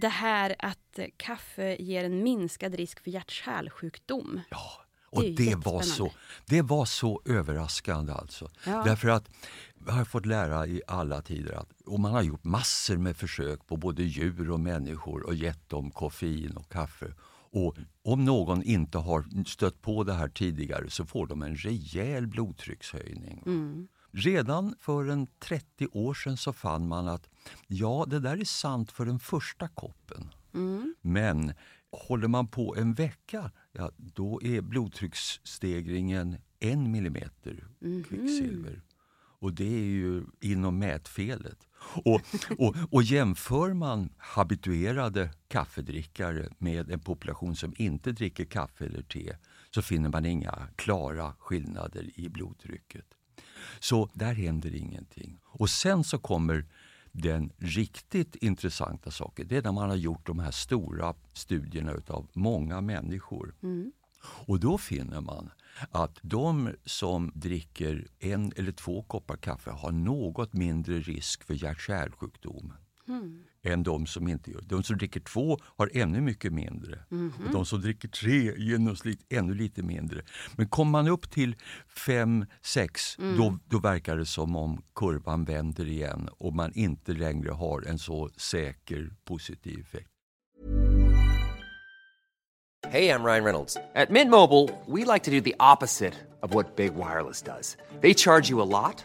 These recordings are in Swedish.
det här att kaffe ger en minskad risk för hjärt-kärlsjukdom. Ja, och Det det, var, så, det var så överraskande alltså. Ja. Därför att jag har fått lära i alla tider att och man har gjort massor med försök på både djur och människor och gett dem koffein och kaffe. Och om någon inte har stött på det här tidigare så får de en rejäl blodtryckshöjning. Mm. Redan för en 30 år sedan så fann man att ja, det där är sant för den första koppen. Mm. Men håller man på en vecka, ja, då är blodtrycksstegringen en millimeter kvicksilver. Och det är ju inom mätfelet. Och, och, och jämför man habituerade kaffedrickare med en population som inte dricker kaffe eller te så finner man inga klara skillnader i blodtrycket. Så där händer ingenting. Och sen så kommer den riktigt intressanta saken. Det är när man har gjort de här stora studierna utav många människor. Mm. Och då finner man att de som dricker en eller två koppar kaffe har något mindre risk för hjärt-kärlsjukdom Mm. Än de som inte gör det. De som dricker två har ännu mycket mindre. Mhm. Och de som dricker tre i genomsnitt ännu lite mindre. Men kommer man upp till fem, sex, Mm. då, då verkar det som om kurvan vänder igen och man inte längre har en så säker positiv effekt. Hey, I'm Ryan Reynolds. At Mint Mobile, we like to do the opposite of what Big Wireless does. They charge you a lot,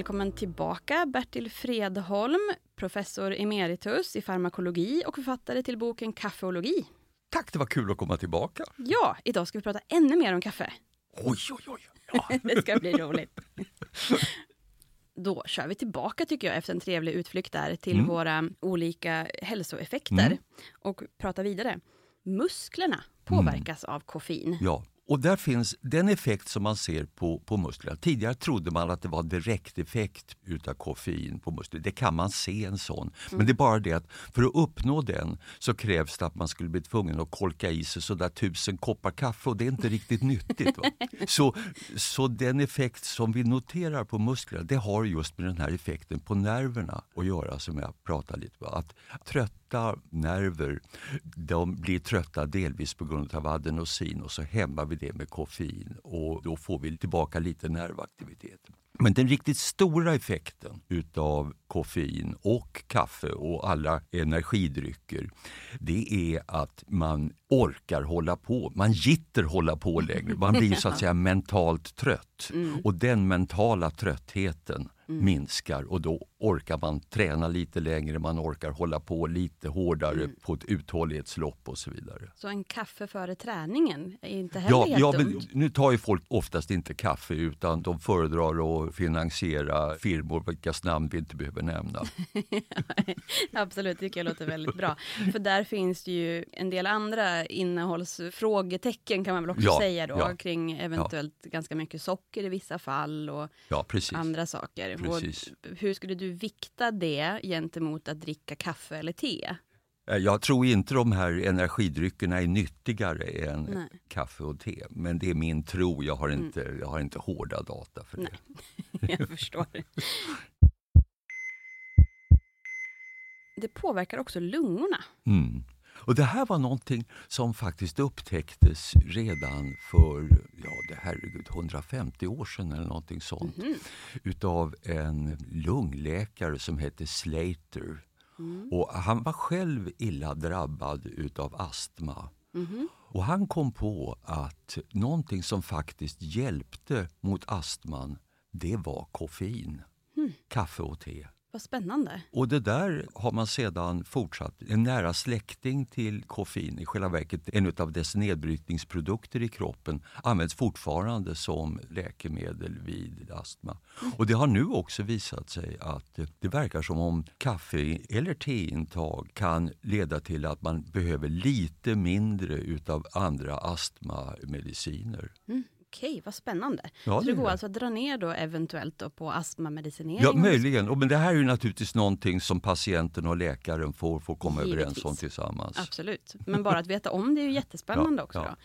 Välkommen tillbaka Bertil Fredholm, professor emeritus i farmakologi och författare till boken Kaffeologi. Tack, det var kul att komma tillbaka. Ja, idag ska vi prata ännu mer om kaffe. Oj, oj, oj. Ja. Det ska bli roligt. Då kör vi tillbaka tycker jag efter en trevlig utflykt där till Mm. våra olika hälsoeffekter Mm. och prata vidare. Musklerna påverkas av koffein. Ja, och där finns den effekt som man ser på, på musklerna. Tidigare trodde man att det var direkteffekt utav koffein på muskler. Det kan man se en sån. Men det är bara det att för att uppnå den så krävs det att man skulle bli tvungen att kolka i sig sådär tusen koppar kaffe och det är inte riktigt nyttigt. Va? Så, så den effekt som vi noterar på musklerna det har just med den här effekten på nerverna att göra som jag pratade lite om. Att trötta nerver de blir trötta delvis på grund av adenosin och så hämmar vi det med koffein och då får vi tillbaka lite nervaktivitet. Men den riktigt stora effekten utav koffein och kaffe och alla energidrycker det är att man orkar hålla på. Man gitter hålla på längre. Man blir så att säga mentalt trött. Och den mentala tröttheten minskar och då orkar man träna lite längre, man orkar hålla på lite hårdare Mm. på ett uthållighetslopp och så vidare. Så en kaffe före träningen är inte heller Ja, helt ja dumt. nu tar ju folk oftast inte kaffe utan de föredrar att finansiera firmor vilkas namn vi inte behöver nämna. Absolut, det tycker jag låter väldigt bra. För där finns det ju en del andra innehållsfrågetecken kan man väl också Ja, säga då, ja. kring eventuellt ganska mycket socker i vissa fall och andra saker. Precis. Och hur skulle du vikta det gentemot att dricka kaffe eller te? Eh, Jag tror inte de här energidryckerna är nyttigare än Nej. Mm. kaffe och te. Men det är min tro, jag har inte, jag har inte hårda data för det. Jag förstår. Det påverkar också lungorna. Mm. Och det här var någonting som faktiskt upptäcktes redan för, ja det herregud, 150 år sedan eller någonting sånt. Utav en lungläkare som hette Slater. Och han var själv illa drabbad utav astma. Och han kom på att någonting som faktiskt hjälpte mot astman, det var koffein. Kaffe och te. Vad spännande. Och det där har man sedan fortsatt. En nära släkting till koffein, i själva verket en av dess nedbrytningsprodukter i kroppen, används fortfarande som läkemedel vid astma. Och det har nu också visat sig att det verkar som om kaffe eller teintag kan leda till att man behöver lite mindre utav andra astmamediciner. Okej, vad spännande. Ja, så det det går det. alltså att dra ner då eventuellt då på astmamedicinering? Ja, möjligen. Och Men det här är ju naturligtvis någonting som patienten och läkaren får, får komma överens Givetvis. om tillsammans. Absolut, men bara att veta om det är ju jättespännande Ja, också. ja.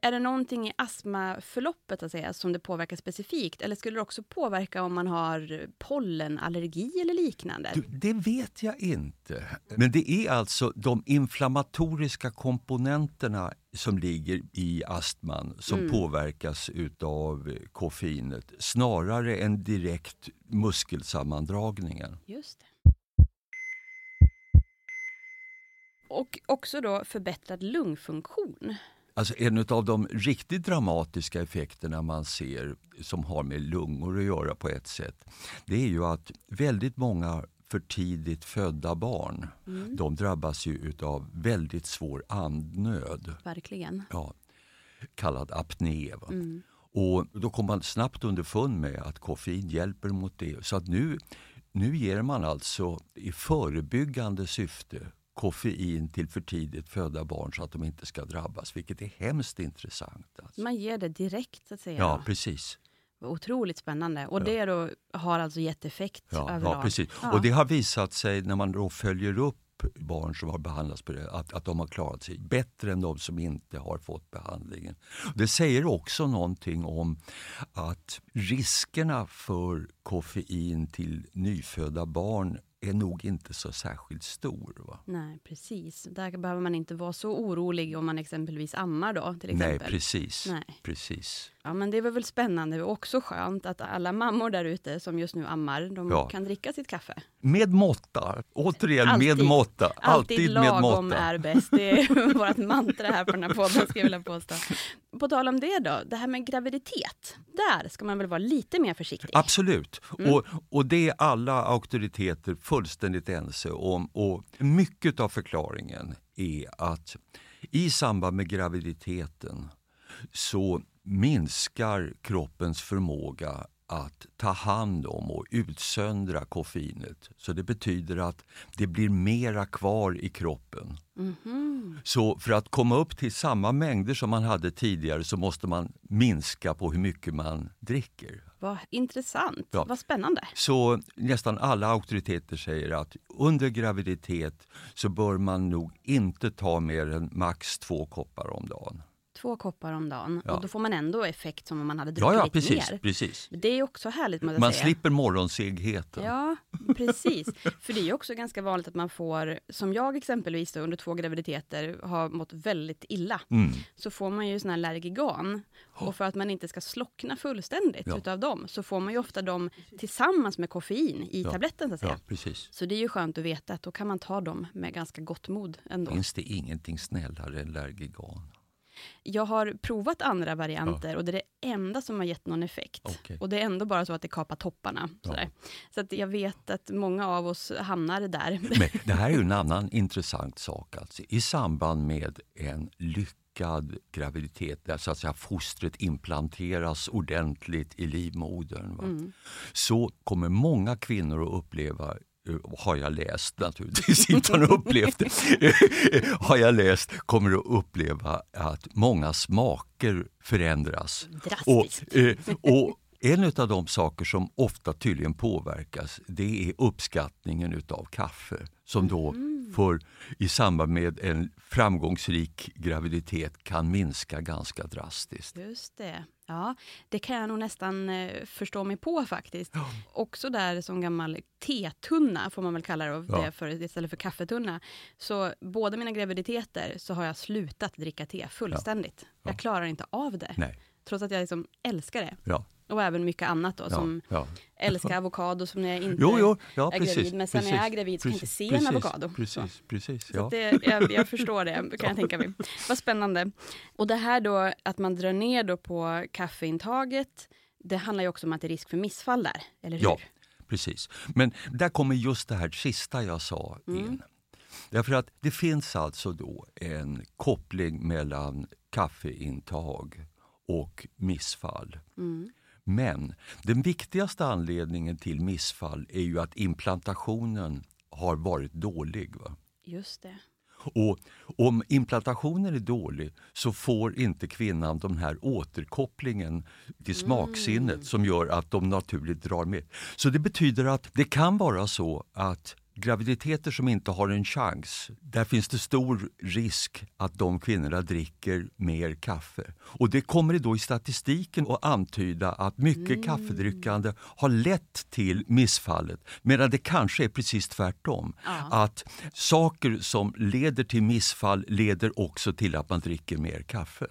Är det någonting i astmaförloppet att säga, som det påverkar specifikt? Eller skulle det också påverka om man har pollenallergi eller liknande? Du, det vet jag inte. Men det är alltså de inflammatoriska komponenterna som ligger i astman som påverkas utav koffeinet snarare än direkt muskelsammandragningen. Just det. Och också då förbättrad lungfunktion. Alltså en av de riktigt dramatiska effekterna man ser som har med lungor att göra på ett sätt, det är ju att väldigt många för tidigt födda barn, de drabbas ju utav väldigt svår andnöd. Verkligen. ja, kallad apné. Va? Och då kom man snabbt underfund med att koffein hjälper mot det. Så att nu, nu ger man alltså i förebyggande syfte koffein till för tidigt födda barn så att de inte ska drabbas, vilket är hemskt intressant. Alltså. Man ger det direkt så att säga. Ja, precis. Otroligt spännande. Och det då har alltså gett effekt Ja, överlag? ja, precis. Ja. Och det har visat sig när man då följer upp barn som har behandlats på det, att, att de har klarat sig bättre än de som inte har fått behandlingen. Det säger också någonting om att riskerna för koffein till nyfödda barn är nog inte så särskilt stor. Va? Nej, precis. Där behöver man inte vara så orolig om man exempelvis ammar då, till exempel. Nej, precis. Nej. precis. Ja, men det var väl spännande och också skönt att alla mammor där ute som just nu ammar, de Ja. kan dricka sitt kaffe. Med måtta. Återigen, Alltid. med måtta. Alltid, Alltid med lagom måtta. är bäst. Det är vårt mantra här på den här podden, skulle jag vilja påstå. På tal om det då, det här med graviditet. Där ska man väl vara lite mer försiktig? Absolut. Mm. Och, och det är alla auktoriteter fullständigt ense om. Och mycket av förklaringen är att i samband med graviditeten så minskar kroppens förmåga att ta hand om och utsöndra koffeinet. Så det betyder att det blir mera kvar i kroppen. Så för att komma upp till samma mängder som man hade tidigare så måste man minska på hur mycket man dricker. Vad intressant, Ja. vad spännande. Så nästan alla auktoriteter säger att under graviditet så bör man nog inte ta mer än max två koppar om dagen. Två koppar om dagen Ja. och då får man ändå effekt som om man hade druckit Ja, ja precis. mer. precis. Det är också härligt Man säga. slipper morgonsegheten. Ja, precis. För det är också ganska vanligt att man får, som jag exempelvis då, under två graviditeter har mått väldigt illa. Mm. Så får man ju sån här Lergigan. Och för att man inte ska slockna fullständigt Ja. utav dem, så får man ju ofta dem tillsammans med koffein i Ja. tabletten så att säga. Ja, precis. Så det är ju skönt att veta att då kan man ta dem med ganska gott mod ändå. Finns det ingenting snällare än Lergigan? Jag har provat andra varianter och det är det enda som har gett någon effekt. Okej. Och det är ändå bara så att det kapar topparna. Sådär. Så att jag vet att många av oss hamnar där. Men det här är ju en annan intressant sak. Alltså. I samband med en lyckad graviditet där så att säga, fostret implanteras ordentligt i livmodern va? så kommer många kvinnor att uppleva har jag läst naturligtvis, inte har upplevt det, har jag läst, kommer att uppleva att många smaker förändras. Drastiskt. Och, eh, och en av de saker som ofta tydligen påverkas det är uppskattningen utav kaffe som då för, i samband med en framgångsrik graviditet kan minska ganska drastiskt. Just det. Ja, det kan jag nog nästan eh, förstå mig på faktiskt. Också där som gammal tetunna, får man väl kalla det, Ja. det för, istället för kaffetunna. Så båda mina graviditeter så har jag slutat dricka te fullständigt. Jag klarar inte av det. Nej. Trots att jag liksom älskar det. Ja. Och även mycket annat då, Ja, som ja. älskar avokado som när jag inte Jo, jo, ja, är precis. gravid. Men sen när jag är precis, gravid så kan jag inte precis, se precis, en avokado. Så. Precis, precis. Så Ja. att det, jag, jag förstår det, kan jag tänka mig. Vad spännande. Och det här då, att man drar ner då på kaffeintaget, det handlar ju också om att det är risk för missfall där, eller hur? Ja, precis. Men där kommer just det här sista jag sa Mm. in. Därför att det finns alltså då en koppling mellan kaffeintag och missfall. Mm. Men den viktigaste anledningen till missfall är ju att implantationen har varit dålig. Va? Just det. Och om implantationen är dålig så får inte kvinnan den här återkopplingen till smaksinnet som gör att de naturligt drar med. Så det betyder att det kan vara så att graviditeter som inte har en chans, där finns det stor risk att de kvinnorna dricker mer kaffe. Och det kommer då i statistiken att antyda att mycket kaffedrickande har lett till missfallet, medan det kanske är precis tvärtom. Att saker som leder till missfall leder också till att man dricker mer kaffe.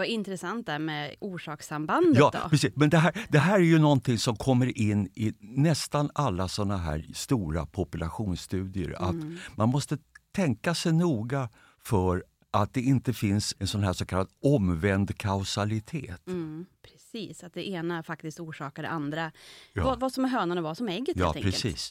Vad intressant där med orsakssambandet Ja, då. precis. Men det här, det här är ju någonting som kommer in i nästan alla såna här stora populationsstudier. Att man måste tänka sig noga för att det inte finns en sån här så kallad omvänd kausalitet. Mm, precis, att det ena faktiskt orsakar det andra. Ja. Vad, vad som är hönan och vad som är ägget Ja, helt enkelt.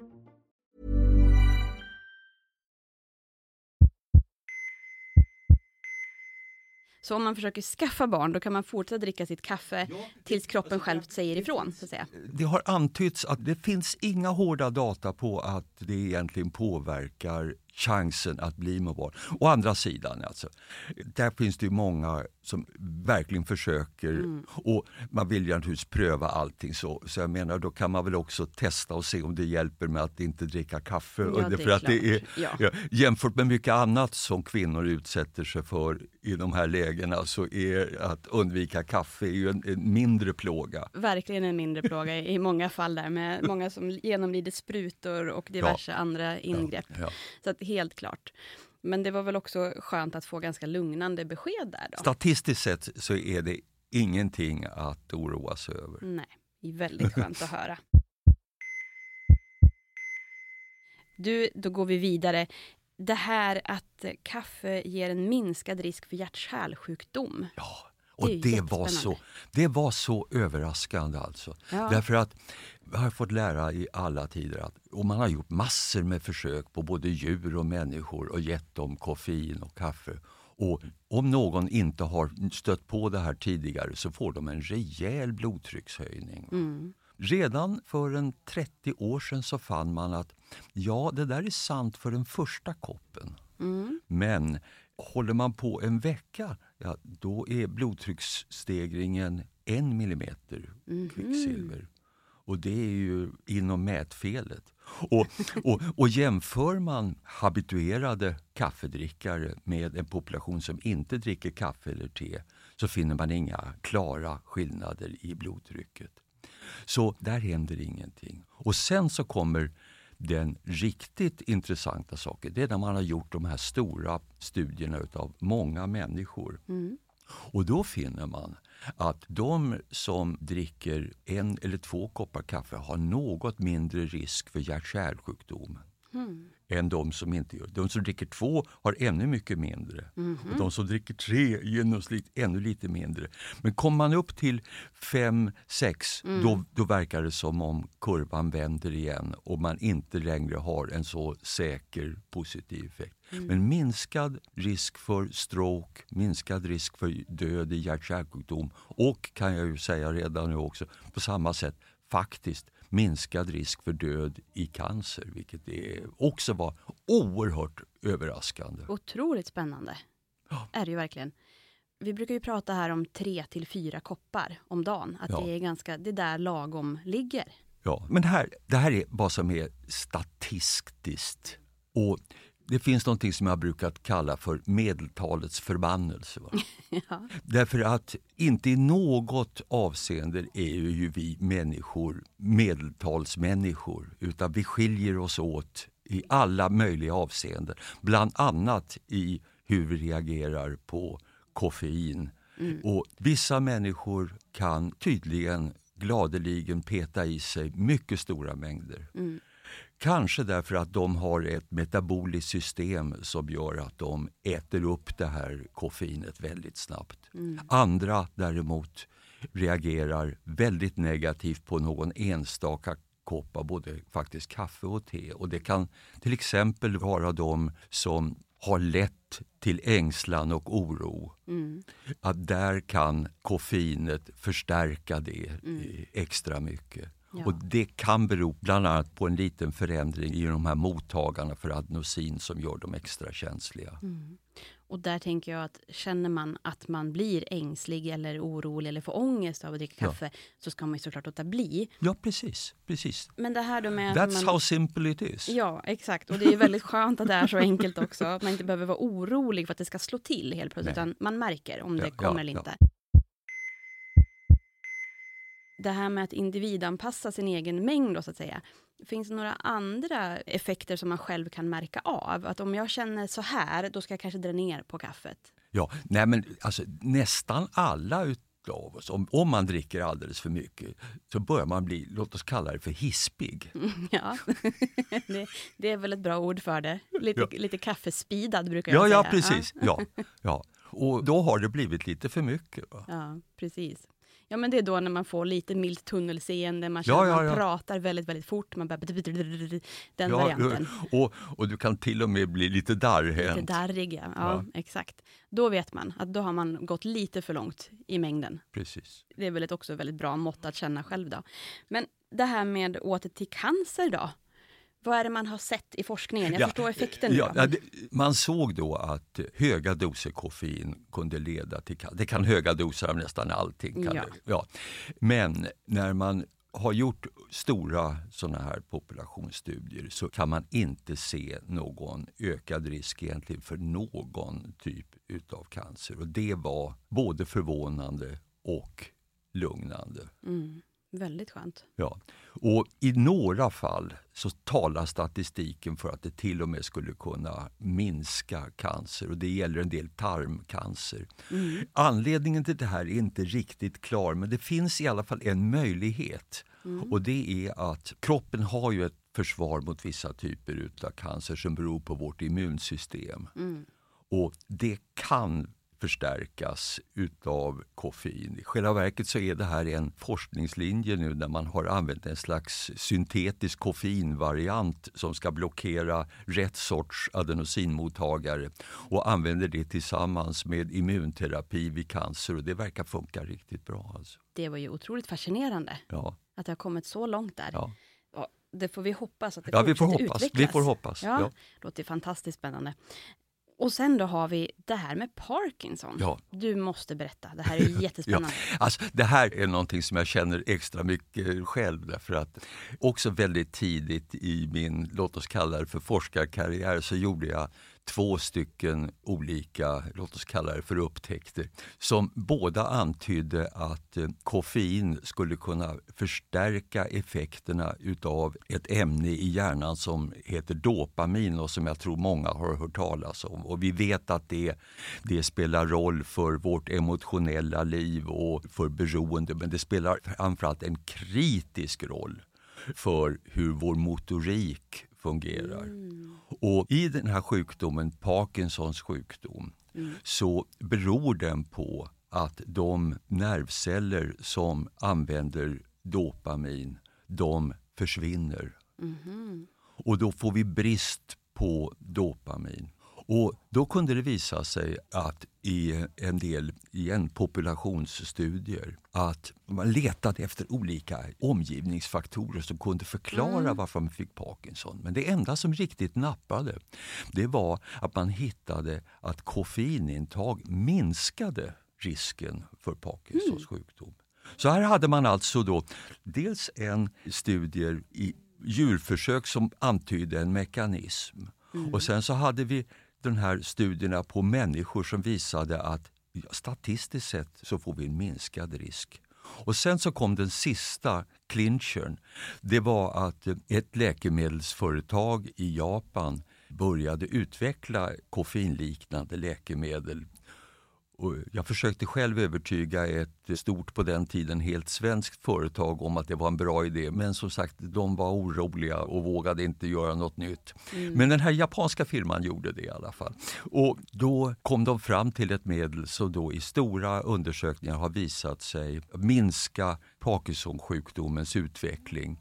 Så om man försöker skaffa barn, då kan man fortsätta dricka sitt kaffe tills kroppen själv säger ifrån. Så att säga. Det har antytts att det finns inga hårda data på att det egentligen påverkar chansen att bli med barn. Å andra sidan, alltså, där finns det ju många som verkligen försöker Mm. och man vill ju naturligtvis pröva allting så. Så jag menar, då kan man väl också testa och se om det hjälper med att inte dricka kaffe. Ja, det för att det är. Ja. ja, jämfört med mycket annat som kvinnor utsätter sig för i de här lägena så är att undvika kaffe är ju en, en mindre plåga. Verkligen en mindre plåga i många fall där med många som genomlider sprutor och diverse andra ingrepp. Ja. Så att helt klart. Men det var väl också skönt att få ganska lugnande besked där då. Statistiskt sett så är det ingenting att oroa sig över. Nej, väldigt skönt att höra. Du, då går vi vidare. Det här att kaffe ger en minskad risk för hjärt-kärlsjukdom. Och Det var så, det var så överraskande alltså. Ja. Därför att jag har fått lära i alla tider att och man har gjort massor med försök på både djur och människor och gett dem koffein och kaffe. Och om någon inte har stött på det här tidigare så får de en rejäl blodtryckshöjning. Mm. Redan för en 30 år sedan så fann man att ja, det där är sant för den första koppen. Mm. Men håller man på en vecka, ja, då är blodtrycksstegringen en millimeter kvicksilver. Och det är ju inom mätfelet. Och, och, och jämför man habituerade kaffedrickare med en population som inte dricker kaffe eller te så finner man inga klara skillnader i blodtrycket. Så där händer ingenting. Och sen så kommer den riktigt intressanta saken. Det är när man har gjort de här stora studierna utav många människor. Och då finner man att de som dricker en eller två koppar kaffe har något mindre risk för hjärt-kärlsjukdom än de som inte gör det. De som dricker två har ännu mycket mindre. Och de som dricker tre genomsnitt ännu lite mindre. Men kommer man upp till fem, sex, då, då verkar det som om kurvan vänder igen och man inte längre har en så säker positiv effekt. Men minskad risk för stroke, minskad risk för död i hjärt-kärlsjukdom och kan jag ju säga redan nu också, på samma sätt faktiskt minskad risk för död i cancer, vilket också var oerhört överraskande. Otroligt spännande. Är det ju verkligen. Vi brukar ju prata här om tre till fyra koppar om dagen. Att Ja. det är ganska, det är där lagom ligger. Ja, men här, det här är vad som är statistiskt. Och det finns någonting som jag brukat kalla för medeltalets förbannelse. Ja. Därför att inte i något avseende är ju vi människor medeltalsmänniskor utan vi skiljer oss åt i alla möjliga avseenden. Bland annat i hur vi reagerar på koffein. Och Vissa människor kan tydligen gladeligen peta i sig mycket stora mängder. Kanske därför att de har ett metaboliskt system som gör att de äter upp det här koffeinet väldigt snabbt. Andra däremot reagerar väldigt negativt på någon enstaka kopp av både faktiskt kaffe och te. Och Det kan till exempel vara de som har lätt till ängslan och oro. Att där kan koffeinet förstärka det eh, extra mycket. Ja. Och Det kan bero bland annat på en liten förändring i de här mottagarna för adenosin som gör dem extra känsliga. Och där tänker jag att känner man att man blir ängslig eller orolig eller får ångest av att dricka Ja. kaffe så ska man ju såklart låta bli. Ja, precis. precis. Men det här då med That's man... how simple it is. Ja, exakt. Och det är väldigt skönt att det är så enkelt också. Att man inte behöver vara orolig för att det ska slå till helt plötsligt. Nej. Utan man märker om Ja, det kommer ja, eller ja. inte. Det här med att individanpassa sin egen mängd då, så att säga. Finns det några andra effekter som man själv kan märka av? Att om jag känner så här, då ska jag kanske dra ner på kaffet. Ja, nej men alltså, nästan alla utav oss, om, om man dricker alldeles för mycket, så börjar man bli, låt oss kalla det för hispig. Ja, det, det är väl ett bra ord för det. Lite, Ja. lite kaffespidad brukar Ja, jag ja säga. precis. Ja, ja. Och då har det blivit lite för mycket. Va? Ja, precis. Ja, men det är då när man får lite milt tunnelseende, man, Ja, känner, ja, man ja. pratar väldigt, väldigt fort, man börjar... Den Ja, varianten. och, och du kan till och med bli lite darrhänt. Lite darrig, ja. ja. Ja. Exakt. Då vet man att då har man gått lite för långt i mängden. Precis. Det är väl ett också väldigt bra mått att känna själv då. Men det här med åter till cancer då? Vad är det man har sett i forskningen? Jag Ja, förstår effekten Ja, ja, det, man såg då att höga doser koffein kunde leda till cancer. Det kan höga doser av nästan allting. Kan Ja. Men när man har gjort stora såna här populationsstudier så kan man inte se någon ökad risk egentligen för någon typ utav cancer. Och det var både förvånande och lugnande. Mm. Väldigt skönt. Ja. Och I några fall så talar statistiken för att det till och med skulle kunna minska cancer och det gäller en del tarmcancer. Anledningen till det här är inte riktigt klar men det finns i alla fall en möjlighet och det är att kroppen har ju ett försvar mot vissa typer utav cancer som beror på vårt immunsystem. Och det kan förstärkas utav koffein. I själva verket så är det här en forskningslinje nu där man har använt en slags syntetisk koffeinvariant som ska blockera rätt sorts adenosinmottagare och använder det tillsammans med immunterapi vid cancer och det verkar funka riktigt bra. Alltså. Det var ju otroligt fascinerande Ja, att det har kommit så långt där. ja. Det får vi hoppas att det Ja, vi får hoppas. utvecklas. Vi får hoppas, Ja, ja. låter fantastiskt spännande. Och sen då har vi det här med Parkinson. Ja. Du måste berätta, det här är jättespännande. Alltså, det här är någonting som jag känner extra mycket själv därför att också väldigt tidigt i min, låt oss kalla det för forskarkarriär, så gjorde jag två stycken olika, låt oss kalla det för upptäckter, som båda antydde att eh, koffein skulle kunna förstärka effekterna utav ett ämne i hjärnan som heter dopamin och som jag tror många har hört talas om. Och vi vet att det, det spelar roll för vårt emotionella liv och för beroende, men det spelar framförallt en kritisk roll för hur vår motorik fungerar. Och i den här sjukdomen, Parkinsons sjukdom, så beror den på att de nervceller som använder dopamin, de försvinner. Och då får vi brist på dopamin. Och Då kunde det visa sig att i en del igen, populationsstudier att man letade efter olika omgivningsfaktorer som kunde förklara varför man fick Parkinson. Men det enda som riktigt nappade det var att man hittade att koffeinintag minskade risken för Parkinsons sjukdom. Så här hade man alltså då dels en studier i djurförsök som antydde en mekanism. Och sen så hade vi de här studierna på människor som visade att statistiskt sett så får vi en minskad risk. Och sen så kom den sista clinchern. Det var att eh, ett läkemedelsföretag i Japan började utveckla koffeinliknande läkemedel och jag försökte själv övertyga ett stort, på den tiden helt svenskt företag om att det var en bra idé. Men som sagt, de var oroliga och vågade inte göra något nytt. Men den här japanska firman gjorde det i alla fall. Och då kom de fram till ett medel som då i stora undersökningar har visat sig minska Parkinson-sjukdomens utveckling.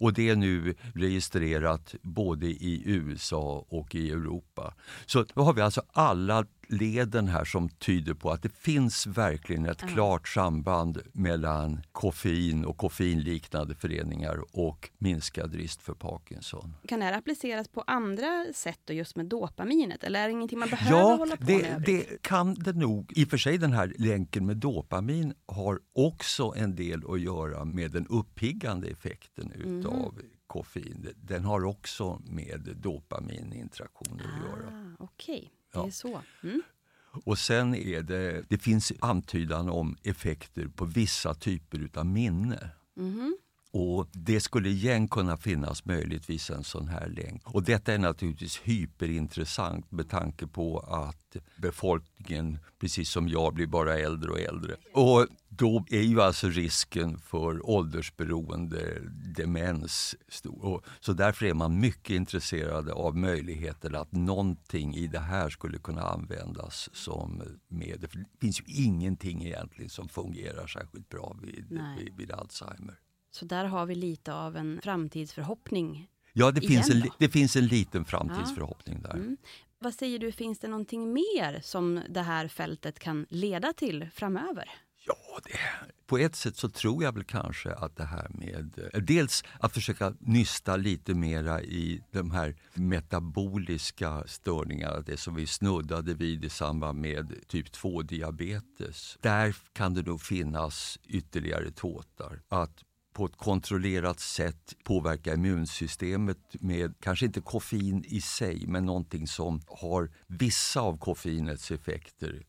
Och det är nu registrerat både i USA och i Europa. Så då har vi alltså alla leden här som tyder på att det finns verkligen ett klart samband mellan koffein och koffeinliknande föreningar och minskad risk för Parkinson. Kan det här appliceras på andra sätt då, just med dopaminet? Eller är det ingenting man behöver hålla på med? det, övrigt? det kan det nog. I och för sig den här länken med dopamin har också en del att göra med den uppiggande effekten utav koffein. Den har också med dopamininteraktioner att göra. Ah, Okej, det Ja. är så. Mm. Och sen är det, det finns antydan om effekter på vissa typer utav minne. Mhm. Och Det skulle igen kunna finnas möjligtvis en sån här länk. Och Detta är naturligtvis hyperintressant med tanke på att befolkningen, precis som jag, blir bara äldre och äldre. Och då är ju alltså risken för åldersberoende demens stor. Så därför är man mycket intresserad av möjligheten att någonting i det här skulle kunna användas som medel. För det finns ju ingenting egentligen som fungerar särskilt bra vid, vid, vid Alzheimer. Så där har vi lite av en framtidsförhoppning. Ja, det, finns en, det finns en liten framtidsförhoppning där. Mm. Vad säger du, finns det någonting mer som det här fältet kan leda till framöver? Ja, det, på ett sätt så tror jag väl kanske att det här med... Eh, dels att försöka nysta lite mera i de här metaboliska störningarna, det som vi snuddade vid i samband med typ 2-diabetes. Där kan det nog finnas ytterligare tåtar. Att på ett kontrollerat sätt påverka immunsystemet med kanske inte koffein i sig men någonting som har vissa av koffeinets effekter.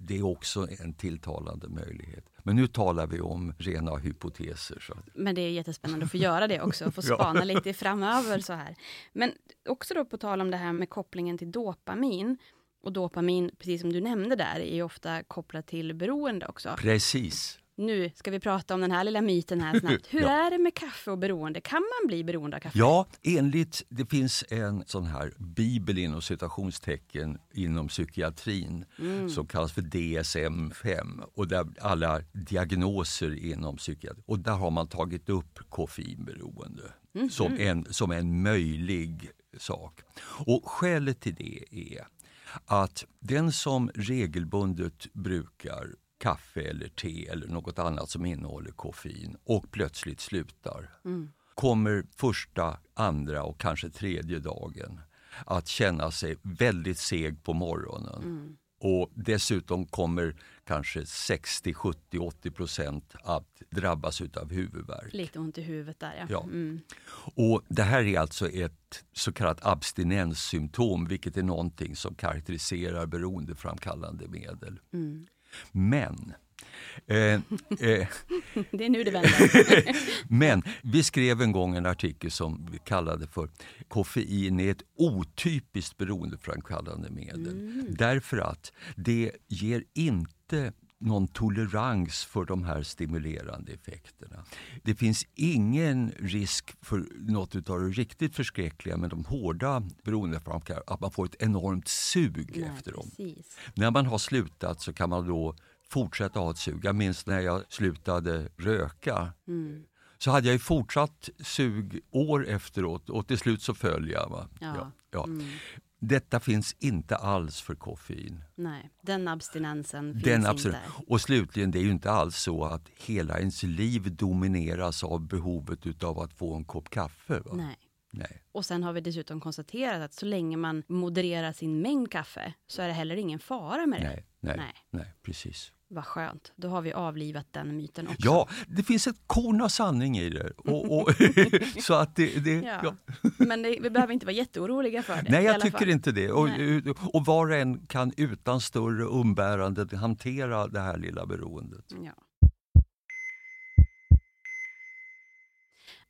Det är också en tilltalande möjlighet. Men nu talar vi om rena hypoteser. Så Men det är jättespännande att få göra det också, och få Ja. spana lite framöver så här. Men också då på tal om det här med kopplingen till dopamin. Och dopamin, precis som du nämnde där, är ofta kopplat till beroende också. precis. Nu ska vi prata om den här lilla myten här snabbt. Hur Ja. är det med kaffe och beroende? Kan man bli beroende av kaffe? Ja, enligt, det finns en sån här bibel inom citationstecken inom psykiatrin som kallas för DSM-5 och där alla diagnoser inom psykiatrin. Och där har man tagit upp koffeinberoende som, en, som en möjlig sak. Och skälet till det är att den som regelbundet brukar kaffe eller te eller något annat som innehåller koffein och plötsligt slutar kommer första, andra och kanske tredje dagen att känna sig väldigt seg på morgonen. Och dessutom kommer kanske 60, 70, 80 procent att drabbas utav huvudvärk. Lite ont i huvudet där ja. Ja. Mm. Och det här är alltså ett så kallat abstinenssymptom vilket är någonting som karaktäriserar beroendeframkallande medel. Men eh, eh, Det är nu det vänder. Men vi skrev en gång en artikel som vi kallade för Koffein är ett otypiskt beroendeframkallande medel. Därför att det ger inte någon tolerans för de här stimulerande effekterna. Det finns ingen risk för något av det riktigt förskräckliga med de hårda beroendeframkallande, att man får ett enormt sug Nej, efter dem. precis. När man har slutat så kan man då fortsätta ha ett sug. Jag minns när jag slutade röka. Mm. Så hade jag fortsatt sug år efteråt och till slut så föll jag. Va? Ja. ja. Mm. Detta finns inte alls för koffein. Nej, den abstinensen finns Den inte. Och slutligen, det är ju inte alls så att hela ens liv domineras av behovet utav att få en kopp kaffe. Va? Nej. Nej. Och sen har vi dessutom konstaterat att så länge man modererar sin mängd kaffe så är det heller ingen fara med det. Nej, nej, Nej. nej, precis. Vad skönt, då har vi avlivat den myten också. Ja, det finns ett korn av sanning i det. Och, och, så att det, det, Ja. ja. Men det, vi behöver inte vara jätteoroliga för det. Nej, jag tycker fall. inte det. Och, och var och en kan utan större umbärande hantera det här lilla beroendet. Ja.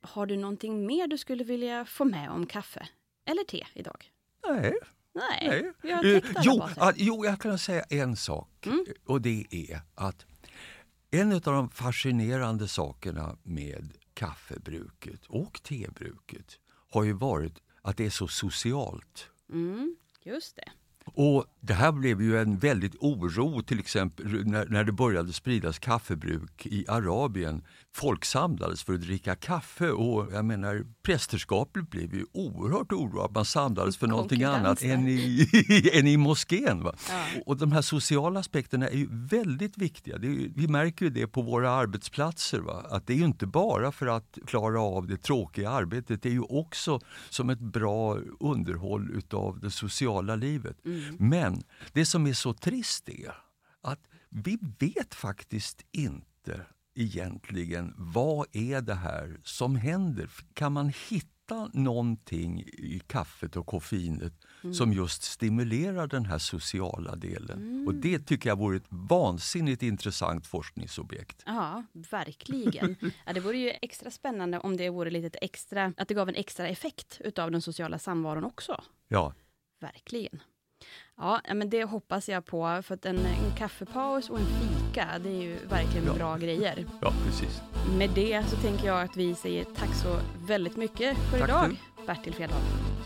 Har du någonting mer du skulle vilja få med om kaffe eller te idag? Nej. Nej, nej. vi har täckt alla jo, baser. att, jo, jag kan säga en sak. Mm. Och det är att en av de fascinerande sakerna med kaffebruket och tebruket har ju varit att det är så socialt. Mm, just det. Och Det här blev ju en väldigt oro till exempel när, när det började spridas kaffebruk i Arabien. Folk samlades för att dricka kaffe och jag menar prästerskapet blev ju oerhört oroat. Man samlades för någonting annat än i, än i moskén. Va? Ja. Och de här sociala aspekterna är ju väldigt viktiga. Ju- vi märker ju det på våra arbetsplatser. Va? Att det är ju inte bara för att klara av det tråkiga arbetet. Det är ju också som ett bra underhåll utav det sociala livet. Men det som är så trist är att vi vet faktiskt inte egentligen vad är det här som händer. Kan man hitta någonting i kaffet och koffeinet Mm. som just stimulerar den här sociala delen. Mm. Och det tycker jag vore ett vansinnigt intressant forskningsobjekt. Ja, verkligen. Ja, det vore ju extra spännande om det vore lite extra, att det gav en extra effekt utav den sociala samvaron också. Ja, Verkligen. Ja, men det hoppas jag på, för att en, en kaffepaus och en fika, det är ju verkligen Ja. bra grejer. ja precis. Med det så tänker jag att vi säger tack så väldigt mycket för Tack idag, du. Bertil Fredholm.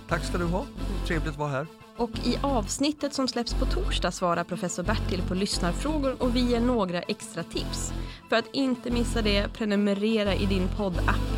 Tack ska du ha. Trevligt att vara här. Och i avsnittet som släpps på torsdag svarar professor Bertil på lyssnarfrågor och vi ger några extra tips. För att inte missa det, prenumerera i din poddapp.